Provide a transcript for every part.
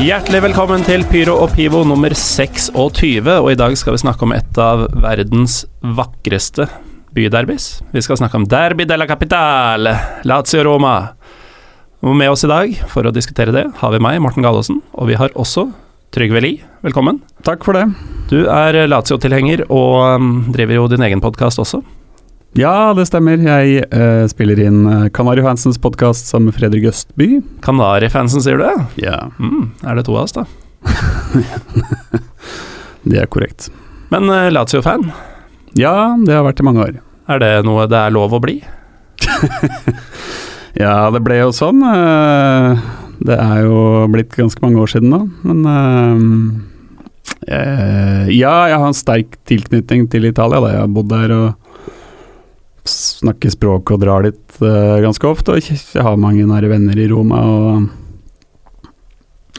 Hjertelig velkommen til Pyro og Pivo nummer 26, og i dag skal vi snakke om et av verdens vakreste byderbys. Vi skal snakke om Derby della Capitale, Lazio Roma. Og med oss i dag, for å diskutere det, har vi meg, Morten Gallaasen, og vi har også Trygve Lie. Velkommen. Takk for det. Du er Lazio-tilhenger og um, driver jo din egen podkast også. Ja, det stemmer. Jeg uh, spiller inn uh, Kanarifansens podkast sammen med Fredrik Østby. Kanarifansen, sier du? Ja. Mm, er det to av oss, da? det er korrekt. Men uh, Lazio-fan? Ja, det har vært i mange år. Er det noe det er lov å bli? ja, det ble jo sånn. Uh, det er jo blitt ganske mange år siden nå, men Ja, jeg har en sterk tilknytning til Italia. Da. Jeg har bodd der og snakker språk og drar dit uh, ganske ofte. Og jeg har mange nære venner i Roma og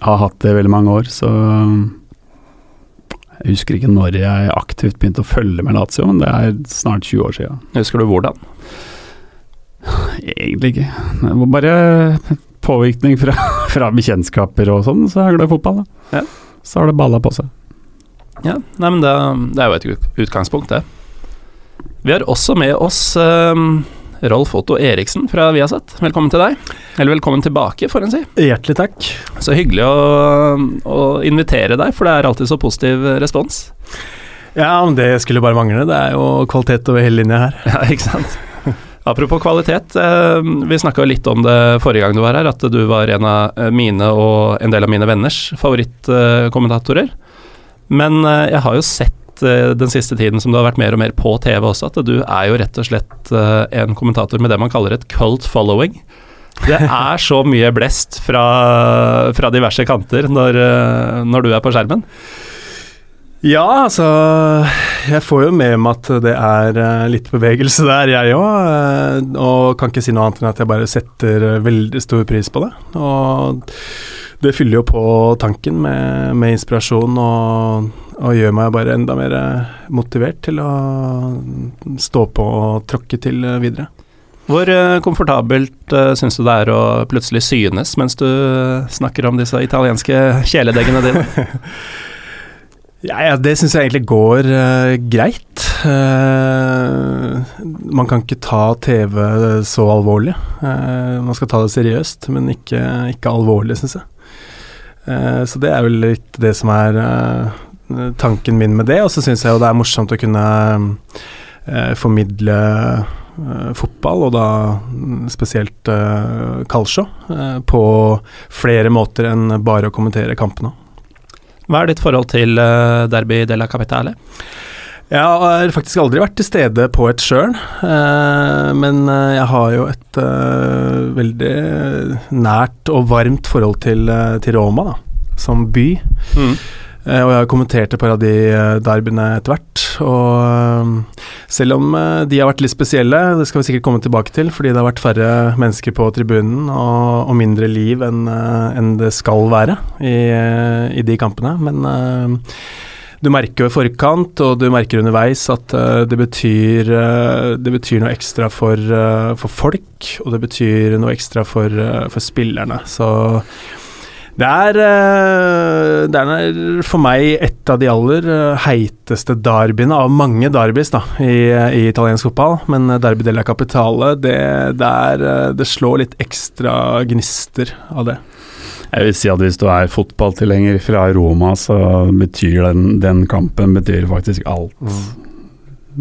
har hatt det i veldig mange år, så Jeg husker ikke når jeg aktivt begynte å følge med Lazio, men det er snart 20 år siden. Husker du hvordan? Egentlig ikke. Det var bare påvirkning fra, fra bekjentskaper og sånn, så er jeg glad i fotball. Da. Ja. Så har det balla på seg. Ja, nei, men det, det er jo et utgangspunkt, det. Vi har også med oss uh, Rolf Otto Eriksen fra Viasat. Velkommen til deg. Eller velkommen tilbake, får en si. Hjertelig takk. Så hyggelig å, å, invitere deg, for det er alltid så positiv respons. Ja, men det skulle bare mangle. Det er jo kvalitet over hele linja her. Ja, ikke sant. Apropos kvalitet, uh, vi snakka litt om det forrige gang du var her, at du var en av mine og en del av mine venners favorittkommentatorer. Men uh, jeg har jo sett Eh, den siste tiden som du har vært mer og mer på TV også, at du er jo rett og slett eh, en kommentator med det man kaller et cult following. Det er så mye blest fra, fra diverse kanter når, eh, når, du er på skjermen. Ja, altså Jeg får jo med meg at det er litt bevegelse der, jeg òg. Og kan ikke si noe annet enn at jeg bare setter veldig stor pris på det. Og det fyller jo på tanken med, med inspirasjon og, og, gjør meg bare enda mer motivert til å stå på og tråkke til videre. Hvor uh, komfortabelt uh, syns du det er å plutselig synes mens du snakker om disse italienske kjæledeggene dine? ja, ja, det syns jeg egentlig går uh, greit. Uh, man kan ikke ta TV så alvorlig. Uh, man skal ta det seriøst, men ikke, ikke alvorlig, syns jeg. Eh, så det er vel litt det som er eh, tanken min med det. Og så syns jeg jo det er morsomt å kunne eh, formidle fotball, og da spesielt spesielt Kalsjå, eh, på flere måter enn bare å kommentere kampene. Hva er ditt forhold til Derby della Capitale? Jeg har faktisk aldri vært til stede på et sjøl, eh, men eh, jeg har jo et eh, veldig nært og varmt forhold til, eh, til Roma, da, som by. Mm. Eh, og jeg har kommentert et par av de eh, derbyene etter hvert. Og selv om de har vært litt spesielle, det skal vi sikkert komme tilbake til, fordi det har vært færre mennesker på tribunen og, og mindre liv enn en det skal være i, i de kampene. Men du merker jo i forkant, og du merker underveis at uh, det, betyr, uh, det betyr noe ekstra for, uh, for, folk, og det betyr noe ekstra for, for spillerne. Så det er, det er, for meg et av de aller heiteste derbyene av mange derbys da, i, i, italiensk fotball. Men Derby della Capitale, det, det, er, det slår litt ekstra gnister av det. Jeg vil si at hvis du er fotballtilhenger fra Roma, så betyr den, den kampen betyr faktisk alt. Mm.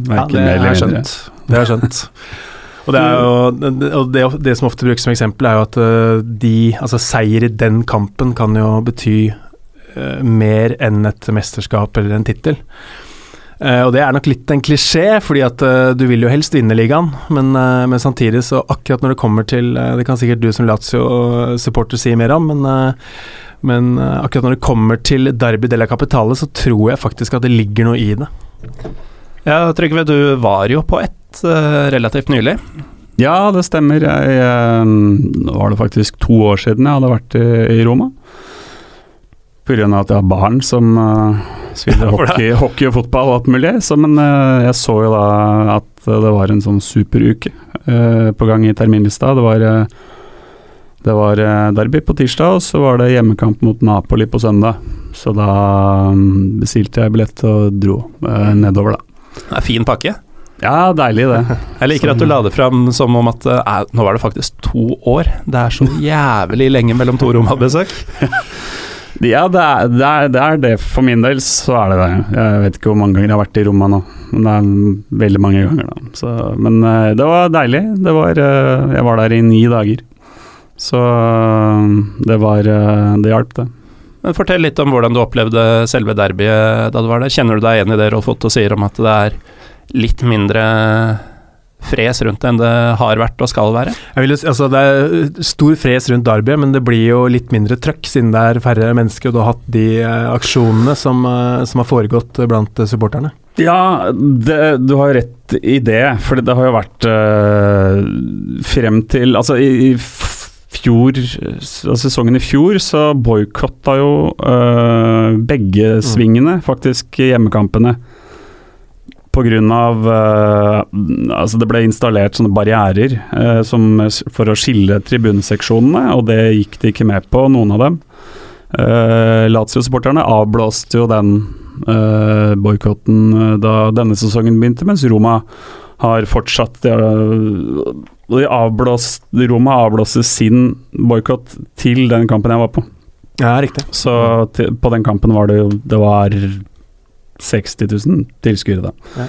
Ja, det har jeg skjønt. Det har jeg skjønt. Og, det, jo, og det, det, som ofte brukes som eksempel, er jo at eh, de, altså seier i den kampen kan jo bety uh, mer enn et mesterskap eller en tittel. Uh, og det er nok litt en klisjé, fordi at uh, du vil jo helst vinne ligaen, men, uh, men, samtidig så akkurat når det kommer til Det kan sikkert du som Lazio-supporter si mer om, men, men akkurat når det kommer til Derby della Capitale, så tror jeg faktisk at det ligger noe i det. Ja, Trygve, du var jo på ett relativt nylig. Ja, det stemmer. Jeg, nå var det faktisk to år siden jeg hadde vært i, i Roma. Pga. at jeg har barn som Spiller hockey, hockey, og fotball og alt mulig. Så, men uh, jeg så jo da at det var en sånn superuke uh, på gang i terminlista. Det var uh, Det var derby på tirsdag, og så var det hjemmekamp mot Napoli på søndag. Så da mm, bestilte jeg billett og dro nedover, da. Det er fin pakke. Ja, deilig det. Jeg liker at du la det fram som om at eh, nå var det faktisk to år. Det er så jævlig lenge mellom to Roma-besøk. Ja, det er, det, er, det er det. For min del så er det det. Jeg vet ikke hvor mange ganger jeg har vært i Roma nå, men det er veldig mange ganger. da. Så, men eh, det var deilig. Det var, eh, jeg var der i ni dager. Så eh, det var eh, Det hjalp, det. Men Fortell litt om hvordan du opplevde selve derbyet da du var der. Kjenner du deg igjen i det Rolf Otto sier om at det er litt mindre fres rundt det enn det har vært og skal være? Jeg vil, altså, det er stor fres rundt derbyet, men det blir jo litt mindre trøkk siden det er færre mennesker, og du har hatt de eh, aksjonene som, eh, som har foregått blant eh, supporterne. Ja, det, du har rett i det. For det har jo vært øh, frem til Altså, i, i fjor altså Sesongen i fjor så boikotta jo øh, begge svingene, faktisk, hjemmekampene. På grunn av øh, Altså, det ble installert sånne barrierer øh, som, for å skille tribuneseksjonene, og det gikk de ikke med på, noen av dem. Uh, Lazio-supporterne avblåste jo den uh, boikotten eh, da denne sesongen begynte, mens Roma har fortsatt de, de avblåst, Roma avblåste sin boikott til den kampen jeg var på. Ja, riktig. Så til, på den kampen var det jo Det var 60 000 tilskuere da. Ja.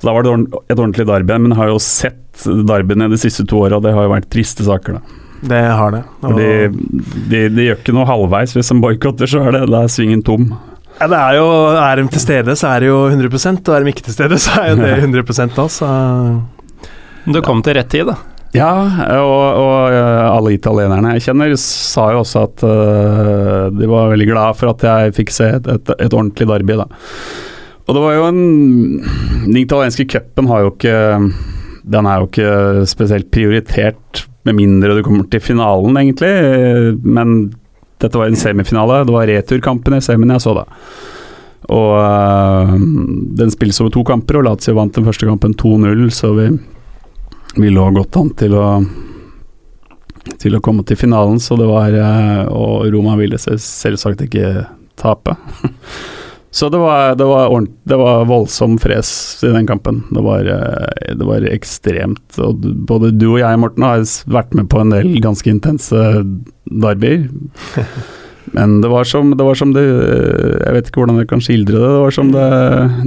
Så da var det et ordentlig derby, men jeg har jo sett derbyene de siste to åra, og det har jo vært triste saker, da. Det har det. Og, Fordi de, de gjør ikke noe halvveis. Hvis de boikotter, så er det da er svingen tom. ja, det er jo Er de til stede, så er det jo 100 og er de ikke til stede, så er jo det 100 da, så Du kom til rett tid, da. Ja, og, og øh, alle italienerne jeg kjenner sa jo også at uh, de var veldig glad for at jeg fikk se et, et, et ordentlig derby, da. Og det var jo en Den italienske cupen har jo ikke Den er jo ikke spesielt prioritert, med mindre du kommer til finalen, egentlig. Men dette var en semifinale. Det var returkampen i semien jeg så da. Og uh, den spilles over to kamper, og Lazio vant den første kampen 2-0, så vi vi lå godt an til å til å komme til finalen, så det var eh, Og Roma ville selvsagt ikke tape. Så det var, det var, ordent, det var voldsom fres i den kampen. Det var, eh, det var ekstremt. Og både du og jeg, Morten, har vært med på en del ganske intense derbyer. Men det var som det, var som det Jeg vet ikke hvordan jeg kan skildre det. Det var som det,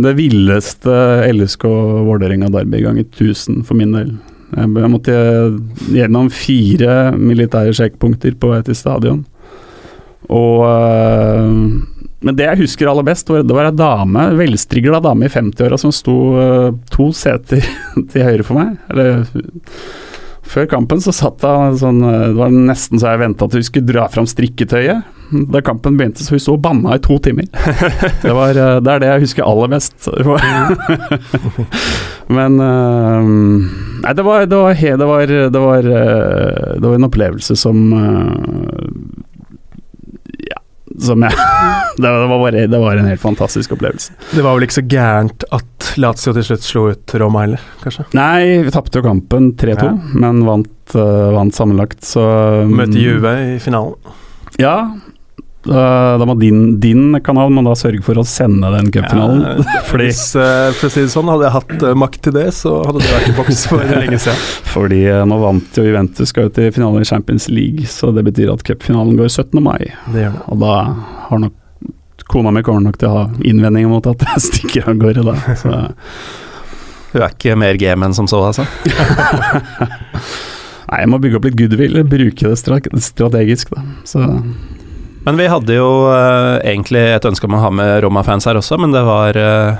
det villeste LSK Vålerenga-derby ganger 1000 for min del. Jeg, måtte gjennom fire militære sjekkpunkter på vei til stadion. Og øh, Men det jeg husker aller best, var, det var ei dame, velstrigla dame i 50-åra som sto øh, to seter til høyre for meg. Eller før kampen så satt hun sånn øh, Det var nesten så jeg venta at hun skulle dra fram strikketøyet. Da kampen begynte, så hun sto og banna i to timer. Det, var, øh, det er det jeg husker aller best. Men øh, Nei, det var, det var, det var, det var, det var en opplevelse som som jeg det, var bare, det var en helt fantastisk opplevelse. Det var vel ikke så gærent at Lazio til slutt slo ut Roma heller, kanskje? Nei, vi tapte jo kampen 3-2, Ja. men vant, uh, vant sammenlagt, så Møte Juve i finalen. Ja. Da, da må din, din kanal må da sørge for å sende den cupfinalen. Ja, fordi, Hvis, eh, for å si det sånn, hadde jeg hatt eh, makt til det, så hadde det vært i boks for lenge siden. fordi eh, nå vant jo Juventus skal jo til finalen i Champions League, så det betyr at cupfinalen går 17. mai. Det gjør det. Og da har nok Kona mi kommer nok til å ha innvendinger mot at jeg stikker av gårde da. Så, Du er ikke mer game enn som så, altså. nei, jeg må bygge opp litt goodwill, bruke det strategisk, da. Så Men vi hadde jo uh, egentlig et ønske om å ha med Roma-fans her også, men det var uh,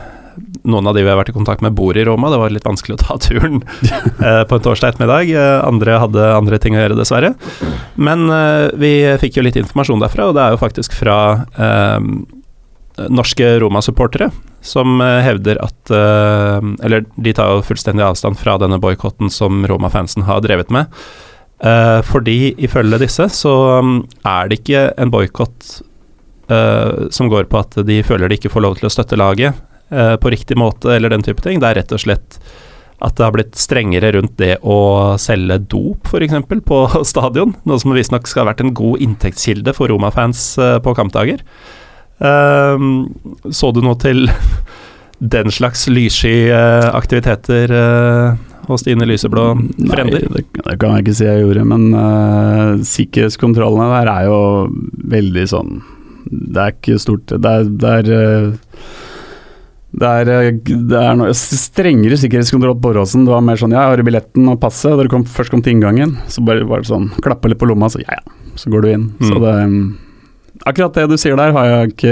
noen av de vi har vært i kontakt med, bor i Roma. Det var litt vanskelig å ta turen uh, på en torsdag ettermiddag. Andre hadde andre ting å gjøre, dessverre. Men vi fikk jo litt informasjon derfra, og det er jo faktisk fra norske Roma-supportere som hevder at Eller de tar jo fullstendig avstand fra denne boikotten som Roma-fansen har drevet med. Eh, fordi ifølge disse så um, er det ikke en boikott eh, som går på at de føler de ikke får lov til å støtte laget eh, på riktig måte eller den type ting. Det er rett og slett at det har blitt strengere rundt det å selge dop, f.eks., på stadion. Noe som visstnok skal ha vært en god inntektskilde for Roma-fans uh, på kampdager. Uh, så du noe til den slags lyssky uh, aktiviteter hos Stine lyseblå frender? Nei, det, det, kan jeg ikke si jeg gjorde, men sikkerhetskontrollene der er jo veldig sånn Det er ikke stort Det er, det er det er, eh, det er noe strengere sikkerhetskontroll på Åråsen. Det var mer sånn ja, jeg har billetten og passet? Da du kom, først kom til inngangen, så bare var det sånn klappa litt på lomma, så ja ja, så går du inn. Mm. Så det mm, Akkurat det du sier der, har jeg ikke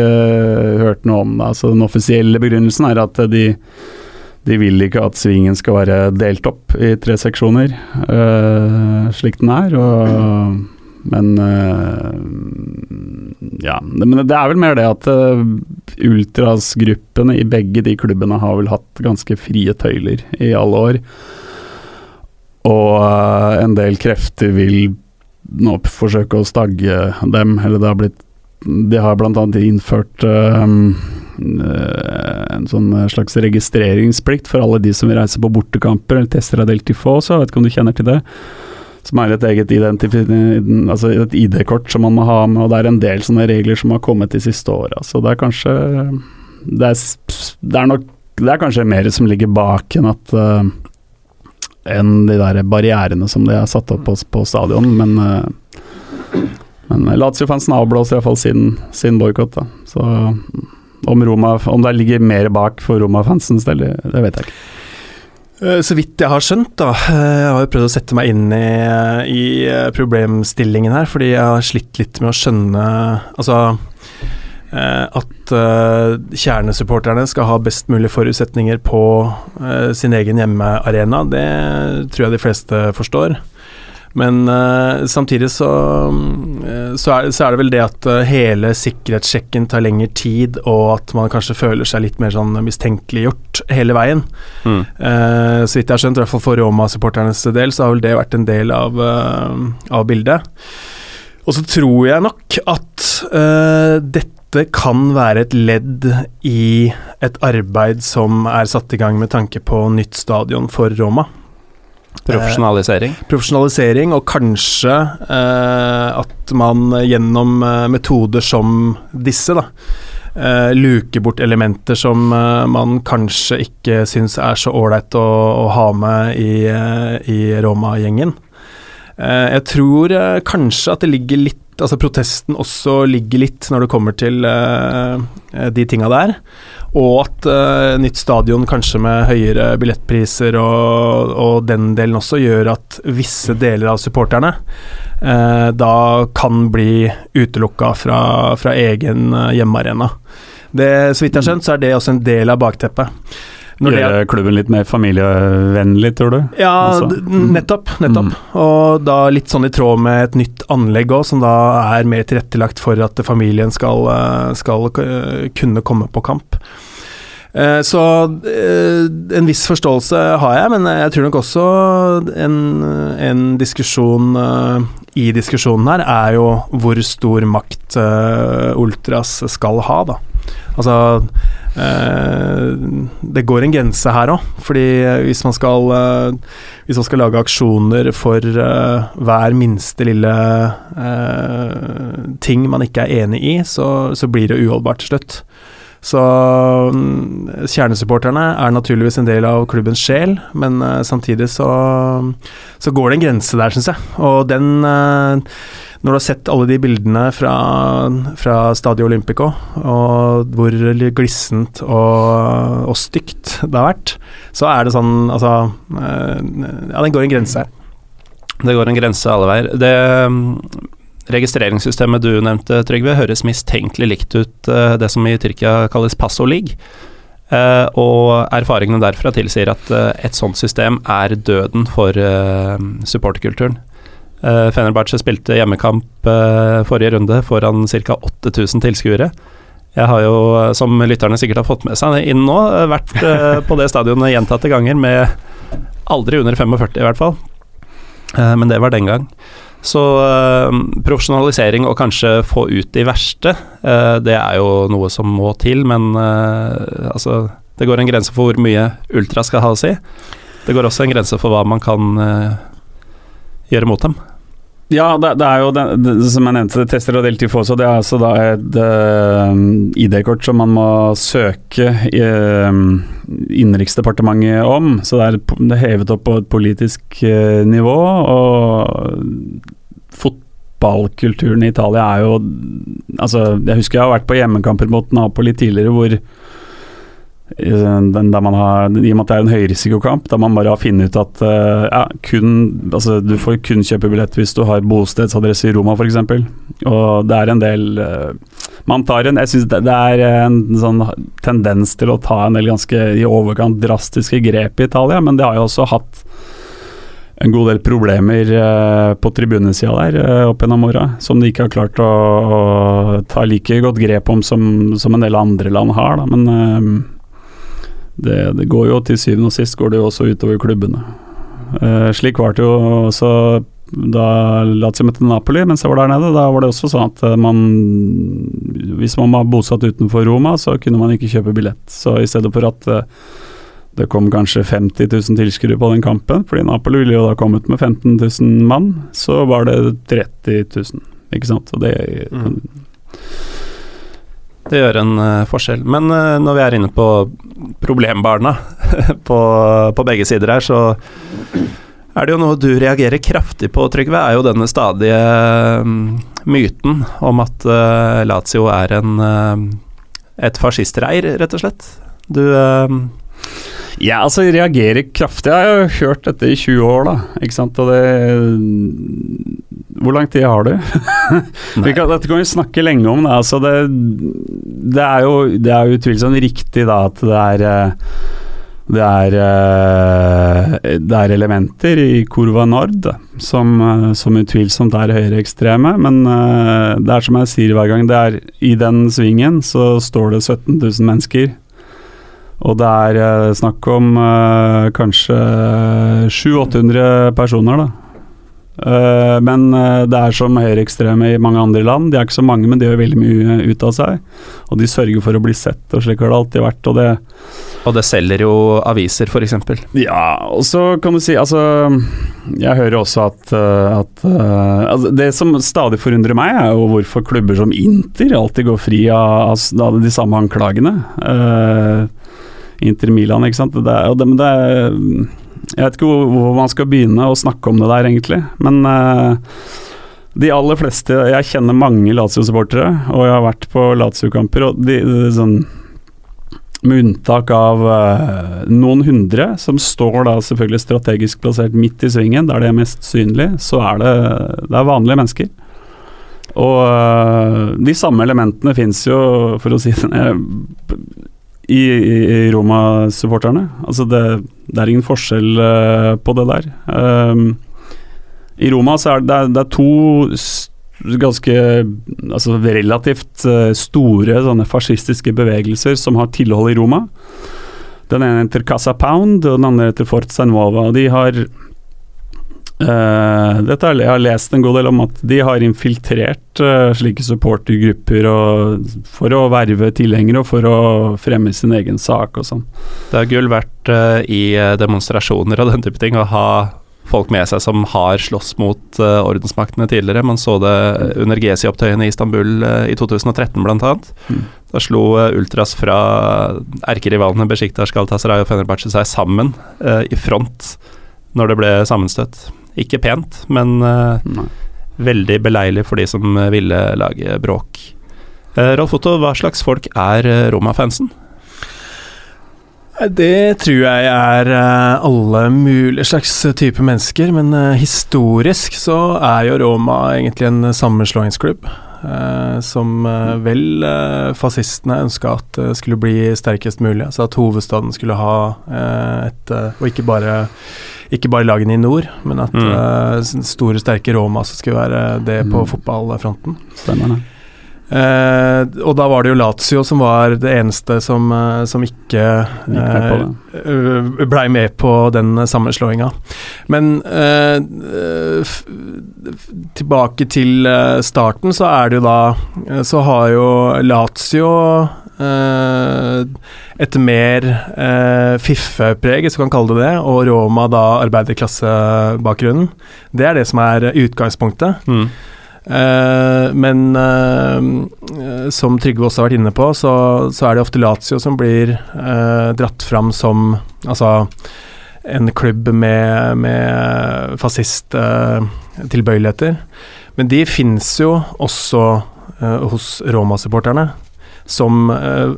hørt noe om. Da. Så den offisielle begrunnelsen er at de, de vil ikke at svingen skal være delt opp i tre seksjoner, øh, slik den er. og men uh, ja, men det er vel mer det at uh, ultrasgruppene i begge de klubbene har vel hatt ganske frie tøyler i alle år. Og en del krefter vil nå forsøke å stagge dem, eller det har blitt De har bl.a. innført um, en sånn slags registreringsplikt for alle de som vil reise på bortekamper eller tester av Del Tifoso, jeg vet ikke om du kjenner til det. Som er et eget altså ID-kort som man må ha med, og det er en del sånne regler som har kommet de siste åra. Så det er kanskje det er, det er, nok Det er kanskje mer som ligger bak enn at uh, enn de der barrierene som de har satt opp på, på stadion, men uh, men Lazio-fansen avblåser iallfall sin, sin boikott, Så om, Roma, om det ligger mer bak for Roma-fansens del, det vet jeg ikke. Eh, så vidt jeg har skjønt, da eh, Jeg har jo prøvd å sette meg inn i, i problemstillingen her, fordi jeg har slitt litt med å skjønne Altså at kjernesupporterne skal ha best mulig forutsetninger på sin egen hjemmearena, det tror jeg de fleste forstår. Men uh, samtidig så, uh, så, er, så, er, det vel det at uh, hele sikkerhetssjekken tar lengre tid, og at man kanskje føler seg litt mer sånn mistenkeliggjort hele veien. Mm. så vidt jeg har skjønt, i hvert fall for Roma-supporternes del, så har vel det vært en del av, av bildet. Og så tror jeg nok at dette kan være et ledd i et arbeid som er satt i gang med tanke på nytt stadion for Roma. Profesjonalisering? Eh, profesjonalisering, og kanskje eh, at man gjennom eh, metoder som disse, da, eh, luker bort elementer som eh, man kanskje ikke syns er så ålreit å, å, ha med i, eh, i Roma-gjengen. jeg tror kanskje at det ligger litt Altså protesten også ligger litt når det kommer til de tinga der. Og at uh, nytt stadion kanskje med høyere billettpriser og, og, den delen også gjør at visse deler av supporterne uh, da kan bli utelukka fra, fra egen uh, hjemmearena. Det, så vidt jeg har skjønt, så er det også en del av bakteppet. Gjøre klubben litt mer familievennlig, tror du? Ja, altså. nettopp. nettopp. Mm. Og da litt sånn i tråd med et nytt anlegg òg, som da er mer tilrettelagt for at familien skal, eh, skal kunne komme på kamp. Eh, så eh, en viss forståelse har jeg, men jeg tror nok også en, en diskusjon i diskusjonen her er jo hvor stor makt Ultras skal ha, da. Altså eh, Det går en grense her òg, fordi hvis man skal eh, Hvis man skal lage aksjoner for eh, hver minste lille eh, ting man ikke er enig i, så, så blir det uholdbart til slutt. Så mm, kjernesupporterne er naturligvis en del av klubbens sjel, men samtidig så, så, går det en grense der, syns jeg. Og den når du har sett alle de bildene fra, fra Stadio Olympico, og hvor glissent og, og, stygt det har vært, så er det sånn Altså eh, Ja, den går en grense her. Det går en grense alle veier. Det mm, registreringssystemet du nevnte, Trygve, høres mistenkelig likt ut eh, det som i Tyrkia kalles passo league. Uh, og erfaringene derfra tilsier at uh, et sånt system er døden for uh, supporterkulturen. Uh, Fenerbahçe spilte hjemmekamp uh, forrige runde foran ca. 8000 tilskuere. Jeg har jo, som lytterne sikkert har fått med seg inn nå, eh, vært på det stadionet gjentatte ganger med aldri under 45, i hvert fall. men det var den gang. Så profesjonalisering og kanskje få ut de verste, det er jo noe som må til, men altså Det går en grense for hvor mye ultra skal ha å si. det går også en grense for hva man kan gjøre mot dem. Ja, det, det, er jo det, det, som jeg nevnte, tester og deltid også. Det er altså da et uh, ID-kort som man må søke uh, Innenriksdepartementet om. Så det er, hevet opp på et politisk uh, nivå. Og fotballkulturen i Italia er jo Altså, jeg husker jeg har vært på hjemmekamper mot Napoli tidligere hvor den, der man har, I og med at det er en høyrisikokamp, der man bare har funnet ut at uh, ja, kun, altså, du får kun kjøpe billett hvis du har bostedsadresse i Roma f.eks. Og det er en del uh, Man tar en Jeg syns det, det, er en sånn tendens til å ta en del ganske i overkant drastiske grep i Italia, men det har jo også hatt en god del problemer uh, på tribunesida der opp gjennom åra, som de ikke har klart å, å, ta like godt grep om som, som en del andre land har. Da. Men det, det, går jo til syvende og sist går det jo også utover klubbene. Eh, slik var det jo også da Lazio møtte Napoli, mens jeg var der nede. Da var det også sånn at eh, man Hvis man var bosatt utenfor Roma, så kunne man ikke kjøpe billett. Så i stedet for at uh, det kom kanskje 50 000 tilskuere på den kampen, fordi Napoli ville jo da kommet med 15 000 mann, så var det 30 000, ikke sant. Og det mm. Det gjør en uh, forskjell. Men uh, når vi er inne på problembarna på, på, begge sider her, så er det jo noe du reagerer kraftig på, Trygve, er jo denne stadige um, myten om at uh, Lazio er en et fascistreir, rett og slett. Du ja, altså jeg reagerer kraftig. Jeg har jo hørt dette i 20 år, da. Ikke sant. Og det Hvor lang tid har du? kan, dette kan vi snakke lenge om. Da. Altså det, det, er jo, det er utvilsomt riktig da at det er det er, det er elementer i Kurva Nord som, som utvilsomt er høyreekstreme, men det er som jeg sier hver gang, det er i den svingen så står det 17 000 mennesker og det er snakk om kanskje 700-800 personer, da. Uh, men det er som høyreekstreme i mange andre land. De er ikke så mange, men de gjør veldig mye ut av seg. Og de sørger for å bli sett, og slik har det alltid vært. Og det, og det selger jo aviser, f.eks. Ja, og så kan du si Altså, jeg hører også at, at altså Det som stadig forundrer meg, er jo hvorfor klubber som Inter alltid går fri av, av de samme anklagene. Uh, Inter Milan, ikke sant. Det, det, det, jeg vet ikke hvor, hvor, man skal begynne å snakke om det der, egentlig. Men uh, de aller fleste Jeg kjenner mange Lazio-supportere, og jeg har vært på Lazio-kamper, og de, de, sånn med unntak av uh, noen hundre, som står da selvfølgelig strategisk plassert midt i svingen, der det er mest synlig, så er det, det er vanlige mennesker. Og uh, de samme elementene fins jo, for å si det i, i Roma-supporterne. Altså det, det, er ingen forskjell uh, på det der. Um, I Roma så er det, det er to ganske altså relativt uh, store sånne fascistiske bevegelser som har tilhold i Roma. Den ene heter Casa Pound, og den andre heter Forza Nuova. De har Uh, dette er, jeg har lest en god del om at de har infiltrert uh, slike supportergrupper for å verve tilhengere og for å fremme sin egen sak og sånn. Det er gull verdt uh, i demonstrasjoner og den type ting å ha folk med seg som har slåss mot ordensmaktene tidligere. Man så det under Gesi-opptøyene i Istanbul i 2013 bl.a. Mm. Da slo ultras fra erkerivalene Besjiktas, Galatasaray og Fenerbahçe seg sammen i front når det ble sammenstøt. Ikke pent, men uh, veldig beleilig for de som ville lage bråk. Uh, Rolf Otto, hva slags folk er Roma-fansen? Det tror jeg er alle mulige slags type mennesker, men historisk så er jo Roma egentlig en sammenslåingsklubb. som vel fascistene ønska at skulle bli sterkest mulig. Altså at hovedstaden skulle ha et Og ikke bare ikke bare lagene i nord, men at mm. uh, store, sterke Roma skulle være det på mm. fotballfronten. Stemmer det. Uh, og da var det jo Lazio som var det eneste som, uh, som ikke uh, blei med på den sammenslåinga. Men tilbake til starten, så er det jo da Så har jo Lazio eh, et mer eh, fiffepreg, hvis du kan kalle det det, og Roma da arbeiderklassebakgrunnen. Det er det som er utgangspunktet. Mm. Uh, men uh, som Trygve også har vært inne på, så, så er det ofte Lazio som blir uh, dratt fram som altså en klubb med, med fascisttilbøyeligheter. Men de fins jo også eh, hos Roma-supporterne. Som eh,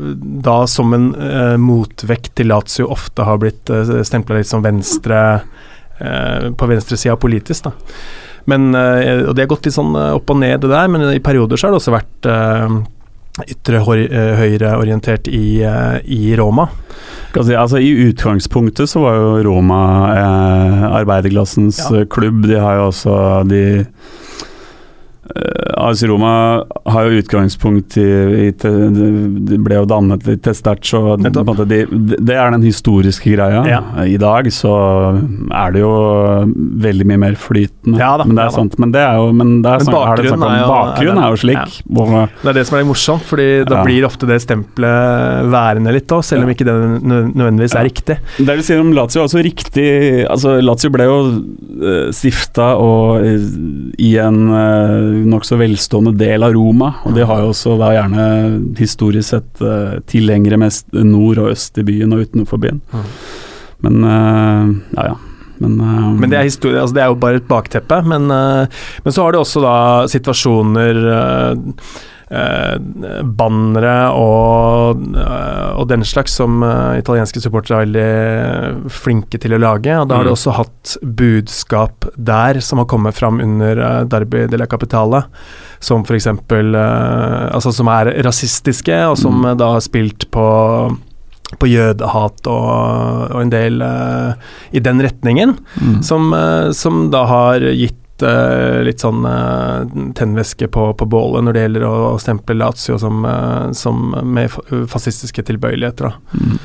da som en eh, motvekt til Lazio ofte har blitt uh, stempla litt som venstre eh, På venstresida politisk, da. Men, eh, og det har gått litt sånn eh, opp og ned, det der, men i perioder så har det også vært eh, ytre-høyre-orientert høyreorientert i, eh, i Roma. Si, altså, I utgangspunktet så var jo Roma eh, arbeiderklassens Ja. eh, klubb. De har jo også de eh, AS Roma har jo utgangspunkt i, i te, De ble jo dannet så på en måte de, det er den historiske greia. Ja. I dag så er det jo veldig mye mer flytende. Ja da, men det er ja, sant. Men det er jo men det er Men det bakgrunnen er jo- Bakgrunnen er jo slik. og- Det er det som er litt morsomt, fordi da blir ofte det stempelet værende litt da, selv om ikke det nødvendigvis er riktig. Det du sier om Lazio er også riktig. Altså, Lazio ble jo uh, stifta og, i, i en uh, nokså velstående del av Roma. Og de har jo også da gjerne historisk sett uh, tilhengere mest nord og øst i byen og utenfor byen. Mhm. Men uh, ja, ja. Men, uh, Men det er historie, altså det er jo bare et bakteppe. Men, uh, men så har du også da situasjoner eh, eh, Bannere og, eh, og den slags som eh, italienske supportere er veldig flinke til å lage. Og da har du Mm. også hatt budskap der som har kommet fram under eh, Derby de la Capitale. Som f.eks. Altså som er rasistiske, og som Mm. eh, da har spilt på på jødehat og, og en del uh, i den retningen mm. som, uh, som da har gitt eh, litt sånn uh, tennvæske på, på bålet når det gjelder å stemple Lazio som, eh, som med fascistiske tilbøyeligheter. Mm.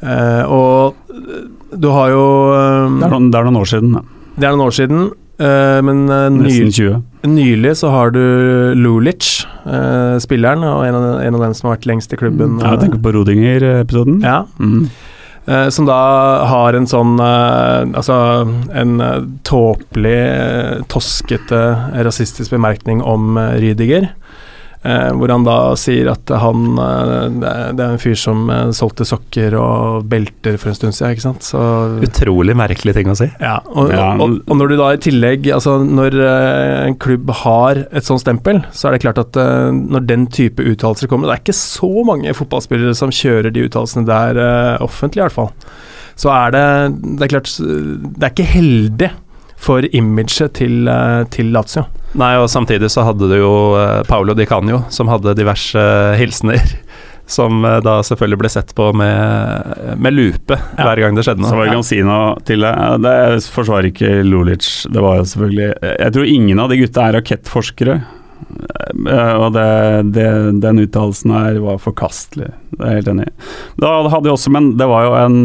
Uh, og du har jo eh, Det, er noen, det er noen år siden, ja. Det er noen år siden, uh, men eh, Nesten 20. nylig så har du Lulic, eh, spilleren, og en av, en av dem som har vært lengst i klubben. Ja, jeg tenker på Rodinger-episoden. Ja, Mm. Eh, som da har en sånn eh, Altså en uh, tåpelig, eh, toskete, rasistisk bemerkning om Rydiger. Eh, hvor han da sier at han eh, det er- en fyr som eh, solgte sokker og belter for en stund siden, ikke sant. Så Utrolig merkelig ting å si. ja, og, Ja. og, og når du da i tillegg Altså når en klubb har et sånt stempel, så er det klart at når den type uttalelser kommer Det er ikke så mange fotballspillere som kjører de uttalelsene der offentlig, i hvert fall. Så er det Det er klart Det er ikke heldig for imaget til, til Lazio. Nei, og samtidig så hadde du jo eh, Paolo Di Canio, som hadde diverse eh, hilsener. Som eh, da selvfølgelig ble sett på med, med lupe Ja. hver gang det skjedde Så var det kan si noe til det. Det forsvarer ikke Lulic. Det var jo selvfølgelig Jeg tror ingen av de gutta er rakettforskere. Eh, Og det, det, den uttalelsen her var forkastelig. Det er jeg helt enig i. Da hadde jeg også, men det var jo en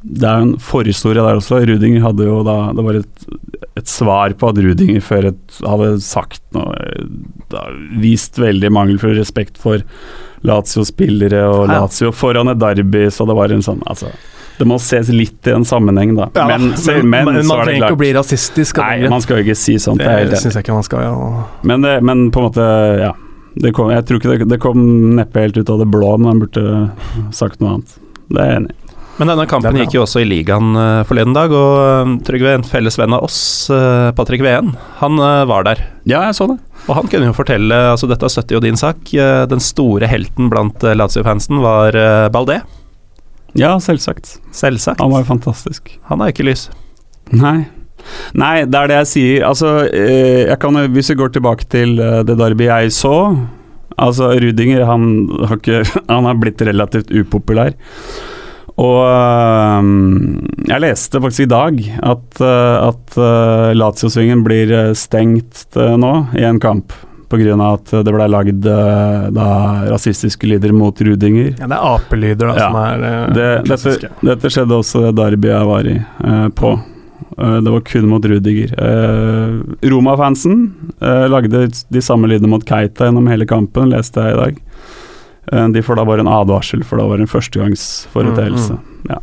Det er jo en forhistorie der også. Rudinger hadde jo da Det var et, et svar på at Rudinger før et, hadde sagt noe da, Vist veldig mangelfull respekt for Lazio-spillere og Lazio foran et derby, så det var en sånn Altså det må ses litt i en sammenheng, da. Ja, men, men, men, men man er trenger ikke å bli rasistisk. Nei, man skal jo ikke si sånt. Det det syns jeg ikke man skal. Ja. Men, det, men på en måte, ja. Det kom, jeg tror ikke det, det kom neppe helt ut av det blå, men han burde sagt noe annet. Det er jeg enig i. Men denne kampen gikk jo også i ligaen eh, forleden dag, og eh, Trygve, en felles venn av oss, eh, Patrick Ween, han eh, var der. Ja, jeg så det. Og han kunne jo fortelle, altså dette støtter jo din sak, eh, den store helten blant eh, Lazio-fansen var eh, Baldé. Ja, selvsagt. Selvsagt. Han var jo fantastisk. Han er ikke lys. Nei. Nei, det er det jeg sier. Altså, eh, jeg kan, hvis vi går tilbake til eh, det derby jeg så Altså, Rudinger han har, ikke, han har blitt relativt upopulær. Og eh, jeg leste faktisk i dag at, at Lazio-svingen blir stengt nå i en kamp. Pga. at det ble lagd eh, da, rasistiske lyder mot Rudinger. Ja, det er apelyder da, Ja. som er eh, Det, dette, dette skjedde også det derbyet jeg var i, eh, på. Eh, det var kun mot Rudiger. Eh, Roma-fansen eh, lagde de samme lydene mot Keita gjennom hele kampen, leste jeg i dag. De får da bare en advarsel, for da var det en førstegangsforeteelse. Mm, Ja.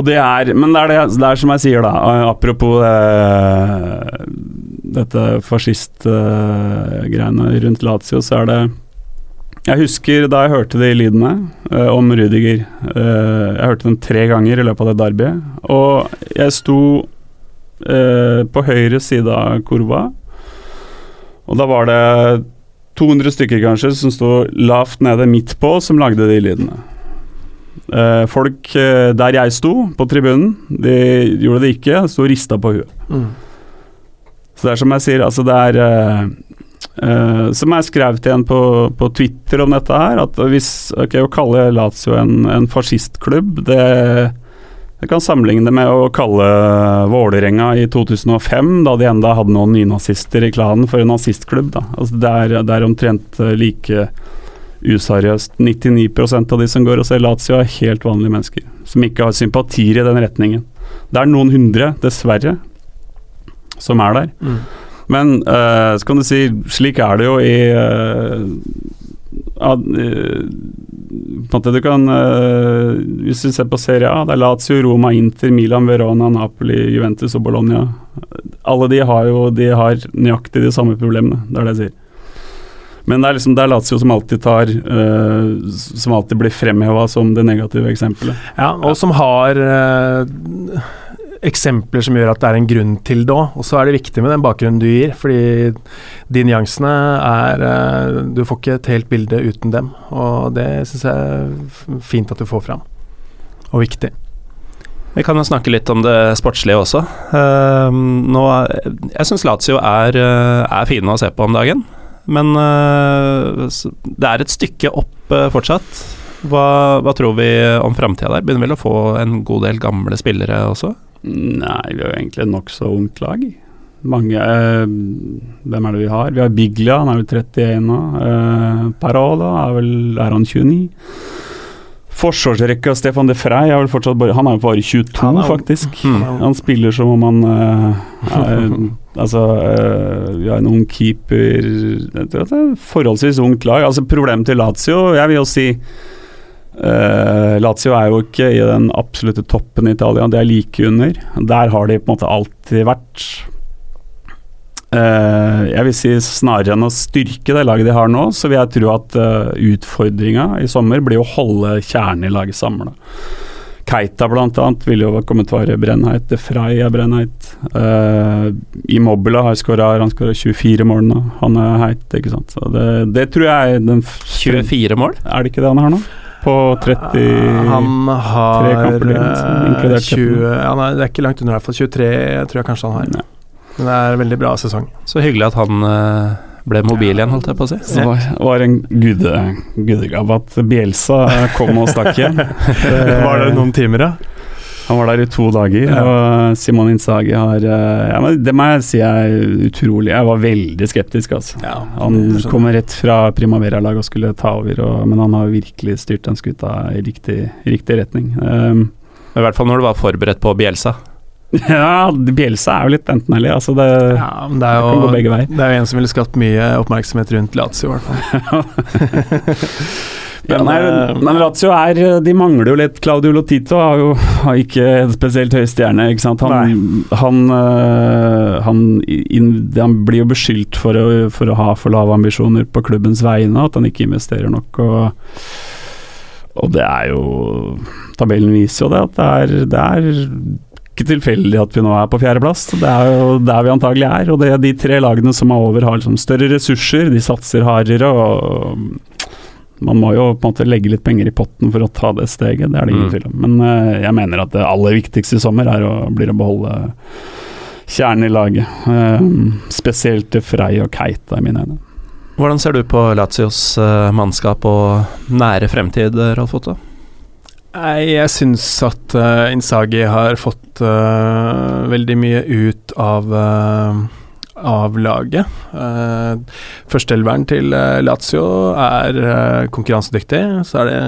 Og det er Men det er, det, det er som jeg sier, da. eh, Apropos eh, dette fascistgreiene rundt Lazio, så er det Jeg husker da jeg hørte de lydene eh, om Rudiger. Eh, jeg hørte dem tre ganger i løpet av det derbyet, og jeg sto eh, på høyre side av kurva, og da var det 200 stykker kanskje som sto lavt nede midt på, som lagde de lydene. Eh, folk eh, der jeg sto, på tribunen, de gjorde det ikke, sto og rista på huet. Mm. Så det er som jeg sier, altså det er uh, Som jeg skrev til en på, på Twitter om dette her, at hvis ok, Å kalle Lazio en, en fascistklubb, det jeg kan sammenligne det med å kalle Vålerenga i 2005, da de enda hadde noen nynazister i klanen, for en nazistklubb. Da. Altså det, er, det er omtrent like useriøst. 99% av de som går og ser Lazio, er helt vanlige mennesker, som ikke har sympatier i den retningen. Det er noen hundre, dessverre, som er der. Mm. Men uh, så kan du si, slik er det jo i uh, måte du kan Hvis du ser på Serie A, det er Lazio, Roma, Inter, Milan, Verona, Napoli, Juventus og Bologna. Alle de har jo de har nøyaktig de samme problemene, det er det jeg sier. Men det er liksom det er Lazio som alltid tar uh, Som alltid blir fremheva som det negative eksempelet. Ja, og som har uh, eksempler som gjør at det er en grunn til det òg. Og så er det viktig med den bakgrunnen du gir, fordi de nyansene er uh, Du får ikke et helt bilde uten dem, og det syns jeg er fint at du får fram. Og viktig. Vi kan jo snakke litt om det sportslige også. Uh, nå, jeg syns Lazio er, er fine å se på om dagen, men eh, det er et stykke opp eh, fortsatt. Hva, hva tror vi om framtida der? Begynner vel å få en god del gamle spillere også? Nei, vi har jo egentlig et nokså ungt lag. Mange eh, Hvem er det vi har? Vi har Biglia, han er vel 31 nå. Eh, Parola er vel Er han 29? Forsvarsrekka Stefan de Frey er vel fortsatt bare Han er jo bare 22, Han er- faktisk. Mm. Han spiller som om han eh, er, Altså, eh, vi har en ung keeper er et forholdsvis ungt lag. Altså Problemet til Lazio, jeg vil jo si uh, Lazio er jo ikke i den absolutte toppen i Italia, det er like under. Der har de på en måte alltid vært. Uh, jeg vil si snarere enn å styrke det laget de har nå, så vil jeg tro at uh, utfordringa i sommer blir å holde kjernen i laget samla. Keita bl.a. vil jo kommet til å være brennheit. De Frey er brennheit. Uh, Immobile har skåra 24 mål nå. Han er heit, ikke sant. Så det, det tror jeg er den 24 mål? Er det ikke det han har nå? På 30 Han har kamper eh, inkludert 20 ja, nei, Det er ikke langt under, i hvert fall. 23 tror jeg kanskje han har. Nei. Men det er en veldig bra sesong. Så hyggelig at han eh, ble mobil igjen, holdt jeg på å si. Det var, var en gude, gudegave at Bielsa kom og stakk hjem. Var det noen timer, da? Han var der i to dager, Ja. og Simon Inzaghi har eh, ja, men Det må jeg si er utrolig. Jeg var veldig skeptisk, altså. Ja, Han kommer rett fra Primavera-laget og skulle ta over, og, men han har virkelig styrt den skuta i riktig, riktig retning. Um, I hvert fall når du var forberedt på Bielsa. ja, Bielsa er jo litt enten-eller. Altså det, Ja, det det kan gå begge veier. Det er jo en som ville skapt mye oppmerksomhet rundt Lazio, i hvert fall. Ja, Men, nei, eh, men Lazio er De mangler jo litt. Claudio Lotito har jo har ikke en spesielt høy stjerne. Ikke sant? Han, han, øh, han, han blir jo beskyldt for å, for å ha for lave ambisjoner på klubbens vegne, at han ikke investerer nok. Og, og det er jo Tabellen viser jo det, at det er, det er ikke tilfeldig at vi nå er på fjerdeplass. Det er jo der vi antagelig er. Og det er de tre lagene som er over, har liksom større ressurser, de satser hardere. og man må jo på en måte legge litt penger i potten for å ta det steget, det er det ingen Mm. tvil om. Men uh, jeg mener at det aller viktigste i sommer er å, blir å beholde kjernen i laget. Uh, spesielt til Frei og Keita, i mine øyne. Hvordan ser du på Lazios uh, mannskap og nære fremtid, Rolf Otto? Nei, jeg syns at uh, Insagi har fått uh, veldig mye ut av uh, av laget. Uh, Førsteelveren til eh, Lazio er eh, konkurransedyktig, så er det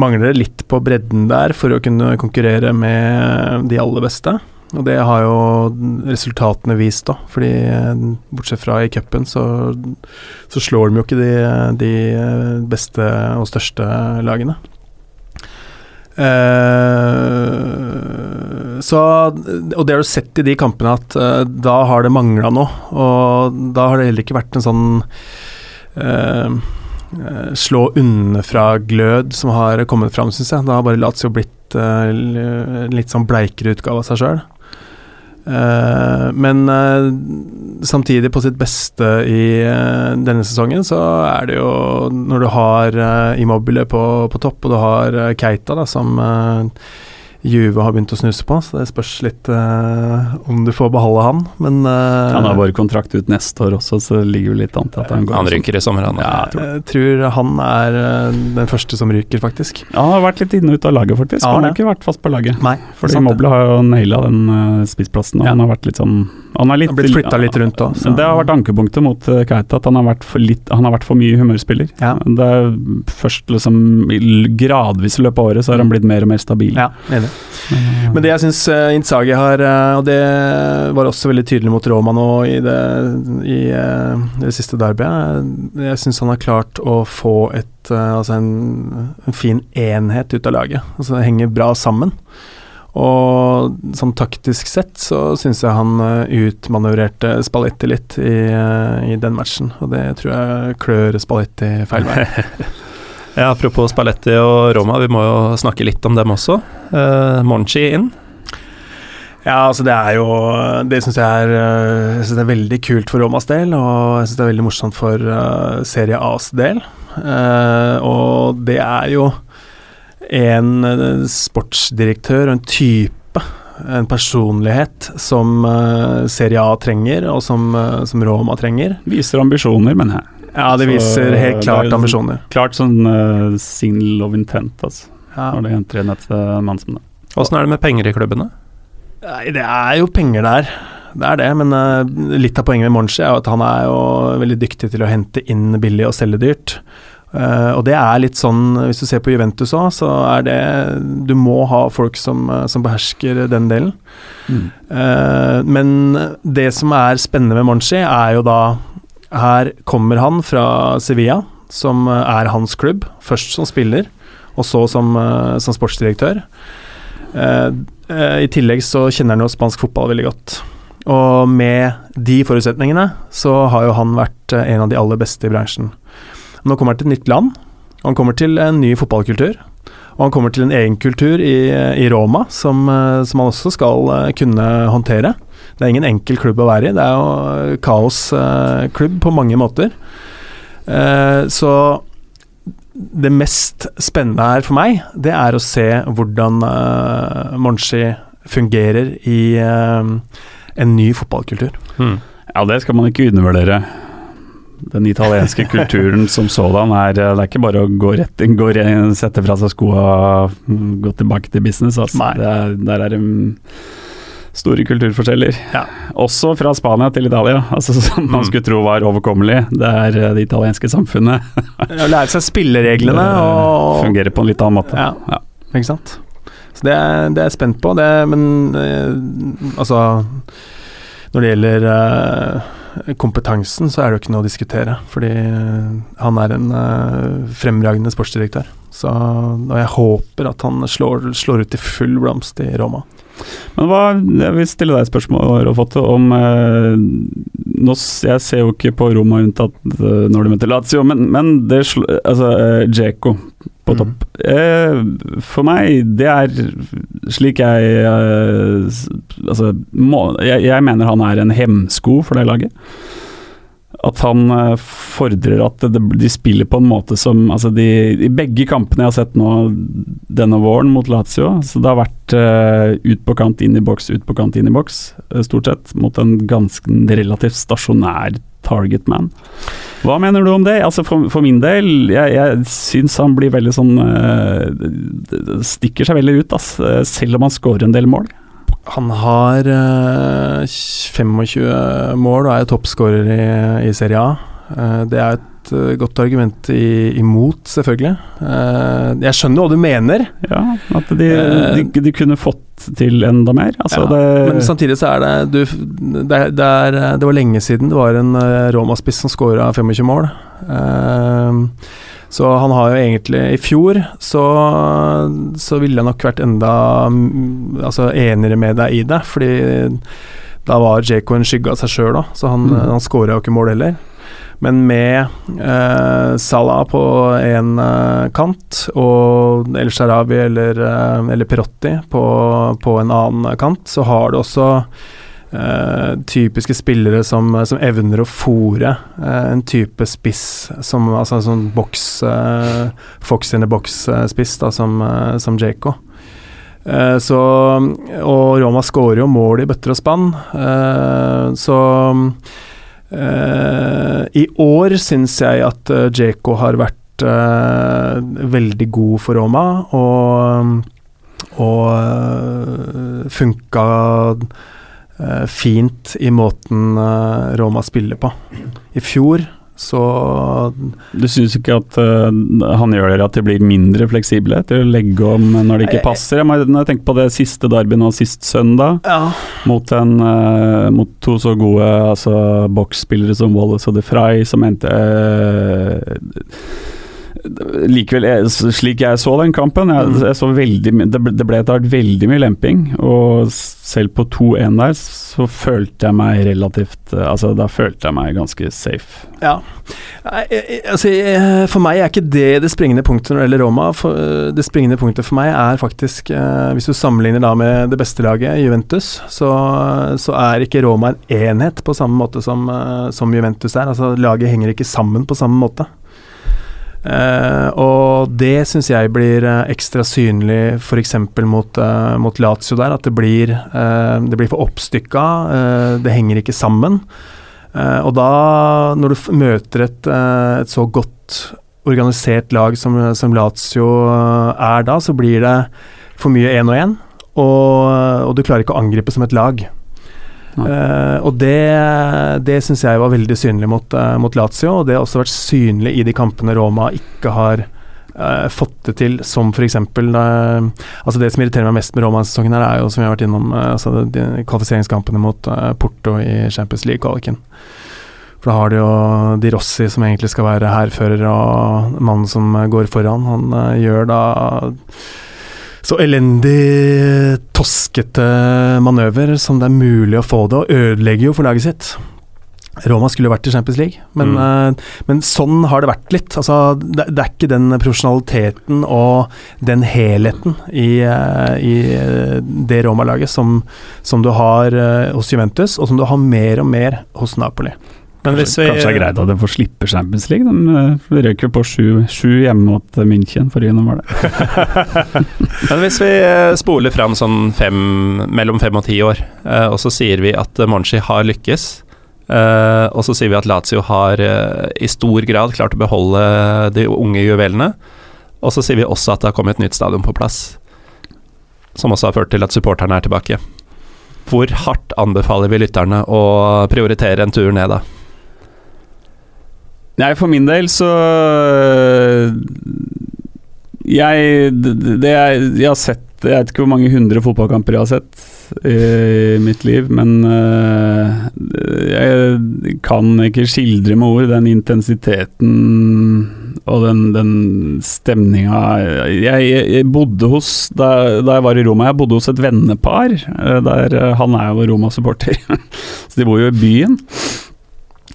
mangler det litt på bredden der for å kunne konkurrere med de aller beste. Og det har jo resultatene vist, da. Fordi eh, bortsett fra i cupen, så, så, slår de jo ikke de, de beste og største lagene. Uh, så, og det har du sett i de kampene at uh, da har det mangla noe. Og da har det heller ikke vært en sånn uh, slå unnafra-glød som har kommet fram, syns jeg. Da har bare Lazio blitt en litt sånn bleikere utgave av seg sjøl. Men samtidig, på sitt beste i uh, denne sesongen, så er det jo Når du har Immobile på, på, topp, og du har Keita, da, som Juve har begynt å snuse på, så det spørs litt uh, om du får beholde han, men uh, Han har bare kontrakt ut neste år også, så det ligger jo litt an til at han går. Han ryker i sommer, han. Ja, jeg tror han er uh, den første som ryker, faktisk. Ja, han har vært litt inne og ute av laget, faktisk. Ja, han har ikke vært fast på laget. Nei, for Mobile har jo naila den uh, spissplassen, og ja. han har vært litt sånn han har blitt flytta litt rundt òg. Det har vært ankepunktet mot Keita, at han har vært for, litt, han har vært for mye humørspiller. Ja. Det er først liksom gradvis i løpet av året så har han blitt mer og mer stabil. Ja, enig. Men det jeg syns uh, Inzaghi har, uh, og det var også veldig tydelig mot Roma nå i det, i, uh, det siste derbyet, jeg syns han har klart å få et, altså en, en, fin enhet ut av laget. Altså Det henger bra sammen. Og sånn taktisk sett så syns jeg han utmanøvrerte Spalletti litt i, i den matchen, og det tror jeg klør Spalletti feil vei. Ja, apropos Spalletti og Roma, vi må jo snakke litt om dem også. Uh, Monchi inn. Ja, altså det er jo Det syns jeg er eh, Jeg synes det er veldig kult for Romas del, og jeg syns det er veldig morsomt for uh, Serie A's del. Uh, og det er jo en sportsdirektør og en type, en personlighet, som uh, Serie A trenger, og som, som Roma trenger. Viser ambisjoner, mener jeg. Ja, det viser så, helt klart ambisjoner. Klart sånn uh, signal of intent, altså. Ja. Når det henter inn et uh, mann som det. Åssen er det med penger i klubbene? Nei, det er jo penger der. Det er det, men uh, litt av poenget med Monchi er jo at han er jo veldig dyktig til å hente inn billig og selge dyrt. Uh, og det er litt sånn, hvis du ser på Juventus òg, så er det Du må ha folk som, som behersker den delen. Mm. Uh, men det som er spennende med Monchi, er jo da her kommer han fra Sevilla, som eh, er hans klubb. Først som spiller, og så som, eh, som sportsdirektør. Eh, I tillegg så kjenner han jo spansk fotball veldig godt. Og med de forutsetningene så har jo han vært en av de aller beste i bransjen. Nå kommer han til et nytt land, og han kommer til en ny fotballkultur. Og han kommer til en egen kultur i, i Roma som, som han også skal kunne håndtere. Det er ingen enkel klubb å være i. Det er jo kaosklubb på mange måter. Eh, så det mest spennende her for meg, det er å se hvordan uh, Monchi fungerer i en ny fotballkultur. Hmm. Ja, det skal man ikke undervurdere. Den italienske kulturen som sådan er Det er ikke bare å gå rett inn, gå rett, sette fra seg skoa gå tilbake til business. Altså. Det er, der er det store kulturforskjeller. Ja. Også fra Spania til Italia, altså, som man mm. skulle tro var overkommelig. Det er eh, det italienske samfunnet. Å lære seg spillereglene og Fungere på en litt annen måte. Ja, ja. ikke sant. Så det, det er jeg spent på, det, men eh, altså Når det gjelder eh, kompetansen, så er det jo ikke noe å diskutere. Fordi eh, han er en uh, fremragende sportsdirektør. Så, og jeg håper at han slår, slår ut i full blomst i Roma. Men hva, Jeg vil stille deg et spørsmål Rofotte, om eh, nå, Jeg ser jo ikke på Roma unntatt eh, når de møter Lazio, men, men det altså, eh, Djeko på mm. topp. Eh, for meg, det er slik jeg eh, Altså, må, jeg, jeg mener han er en hemsko for det laget at han eh, fordrer at de spiller på en måte som altså de, I begge kampene jeg har sett nå denne våren mot Lazio, så det har vært uh, ut på kant, inn i boks, ut på kant, inn i boks, uh, stort sett, mot en ganske relativt stasjonær target man. Hva mener du om det? Altså For, for min del, jeg, jeg syns han blir veldig sånn uh, Stikker seg veldig ut, ass, selv om han skårer en del mål. Han har eh, 25 mål og er toppskårer i, i, Serie A. Eh, det er et eh, godt argument i, imot, selvfølgelig. Eh, jeg skjønner hva du mener, Ja, at de, de, de kunne fått til enda mer. Altså, Ja, det, men samtidig så er det du, det, det, er, det var lenge siden det var en Roma-spiss som scora 25 mål. Så han har jo egentlig I fjor så, så ville jeg nok vært enda mm, altså, enigere med deg i det, fordi da var Djeko en skygge av seg sjøl òg, så han, Mm. han skåra jo ikke mål heller. Men med eh, Salah på én eh, kant og El Sharabi eller, eh, eller Perotti på, på en annen kant, så har du også eh, typiske spillere som, som evner å fòre eh, en type spiss som altså en sånn boks eh, Fox in the box-spiss, som, som Jaco. Så Og Roma skårer jo mål i bøtter og spann, så eh, I år syns jeg at uh, Djeko har vært uh, veldig god for Roma, og, og uh, funka eh, fint i måten eh, Roma spiller på. I fjor så du syns ikke at uh, han gjør dere at det blir mindre fleksible til å legge om når det ikke passer? Jeg må, når jeg tenker på det siste derby nå sist søndag, Ja. mot, en, uh, mot to så gode altså, boksspillere som Wallace og De Frey, som endte eh, Likevel, slik jeg så den kampen jeg, Mm. jeg så veldig, det, ble, det ble etter hvert veldig mye lemping. Og selv på 2-1 der, så følte jeg meg relativt eh, Altså, da følte jeg meg ganske safe. Ja. Altså, for meg er ikke det det springende punktet når det gjelder Roma. For, øh, det springende punktet for meg er faktisk, eh, hvis du sammenligner da med det beste laget, Juventus, så, så er ikke Roma en enhet på samme måte som, eh, som Juventus er. Altså, laget henger ikke sammen på samme måte. Eh, og det syns jeg blir eh, ekstra synlig f.eks. Mot, uh, mot Lazio der, at det blir, det blir for oppstykka, det henger ikke sammen. Og da, når du møter et, et så godt organisert lag som, som Lazio er da, så blir det for mye én og én, og, og du klarer ikke å angripe som et lag. Eh, og det, det syns jeg var veldig synlig mot, uh, mot Lazio, og det har også vært synlig i de kampene Roma ikke har uh, fått det til, som f.eks. Uh, altså det som irriterer meg mest med Roma-sesongen, her er jo, som jeg har vært innom, altså de, de kvalifiseringskampene mot Porto i Champions League-kvaliken. For da har du jo Di Rossi, som egentlig skal være hærfører, og mannen som går foran. Han gjør da så elendig toskete manøver som det er mulig å få det, og ødelegger jo for laget sitt. Roma skulle jo vært i Champions League, men, Mm. eh, men sånn har det vært litt. Altså, det, det er ikke den profesjonaliteten og den helheten i, eh, i eh, det Roma-laget som, som du har hos Juventus, og som du har mer og mer hos Napoli. Men hvis vi Kanskje det er greit at de får slippe Champions League. De eh, røk jo på sju, sju hjemme mot München forrige var det. Men hvis vi eh, spoler fram sånn fem, mellom fem og ti år, eh, og så sier vi at Monchi har lykkes, og så sier vi at Lazio har i stor grad klart å beholde de unge juvelene, og så sier vi også at det har kommet et nytt stadion på plass, som også har ført til at supporterne er tilbake. Hvor hardt anbefaler vi lytterne å prioritere en tur ned, da? Nei, for min del så øh, Jeg det, jeg, jeg har sett Jeg vet ikke hvor mange hundre fotballkamper jeg har sett i mitt liv, men øh, jeg kan ikke skildre med ord den intensiteten og den, den stemninga jeg, jeg, bodde hos da, da jeg var i Roma, jeg bodde hos et vennepar. øh, Der øh, han er jo Roma-supporter, så de bor jo i byen.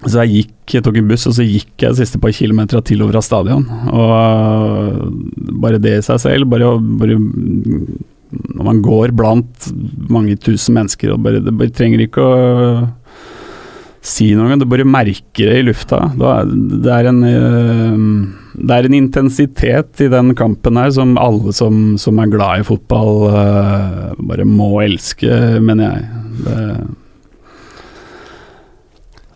Så jeg gikk, jeg tok en buss, og så gikk jeg de siste par kilometerne til og fra stadion. Og øh, bare det i seg selv, bare, bare Når man går blant mange tusen mennesker, og bare, det bare trenger ikke å si noe, du bare merker det i lufta. Det, er en, øh, det er en intensitet i den kampen her som alle som, som er glad i fotball, øh, bare må elske, mener jeg. Det,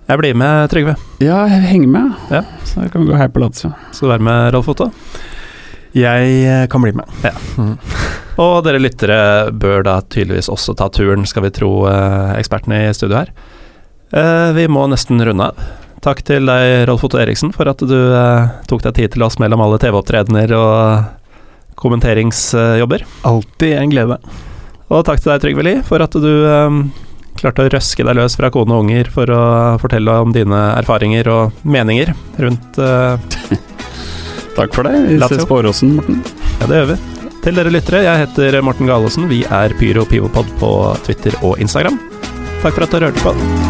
Jeg blir med, Trygve. ja, jeg henger med. Ja. Så kan vi gå her på Lazio. Skal du være med, Rolf Otto? Jeg eh, kan bli med. Ja. Mm. Og dere lyttere bør da tydeligvis også ta turen, skal vi tro eh, ekspertene i studio her. Eh, vi må nesten runde av. takk til deg, Rolf Otto Eriksen, for at du eh, tok deg tid til oss mellom alle TV-opptredener og kommenteringsjobber. Alltid en glede. Og takk til deg, Trygve Lie, for at du klarte å røske deg løs fra kone og unger for å fortelle om dine erfaringer og meninger rundt uh, Takk for det. Vi Lazio. ses på Åråsen, Morten. Ja, det gjør vi. Til dere lyttere, jeg heter Morten Galaasen. Vi er Pyro Pivopod på Twitter og Instagram. Takk for at dere hørte på.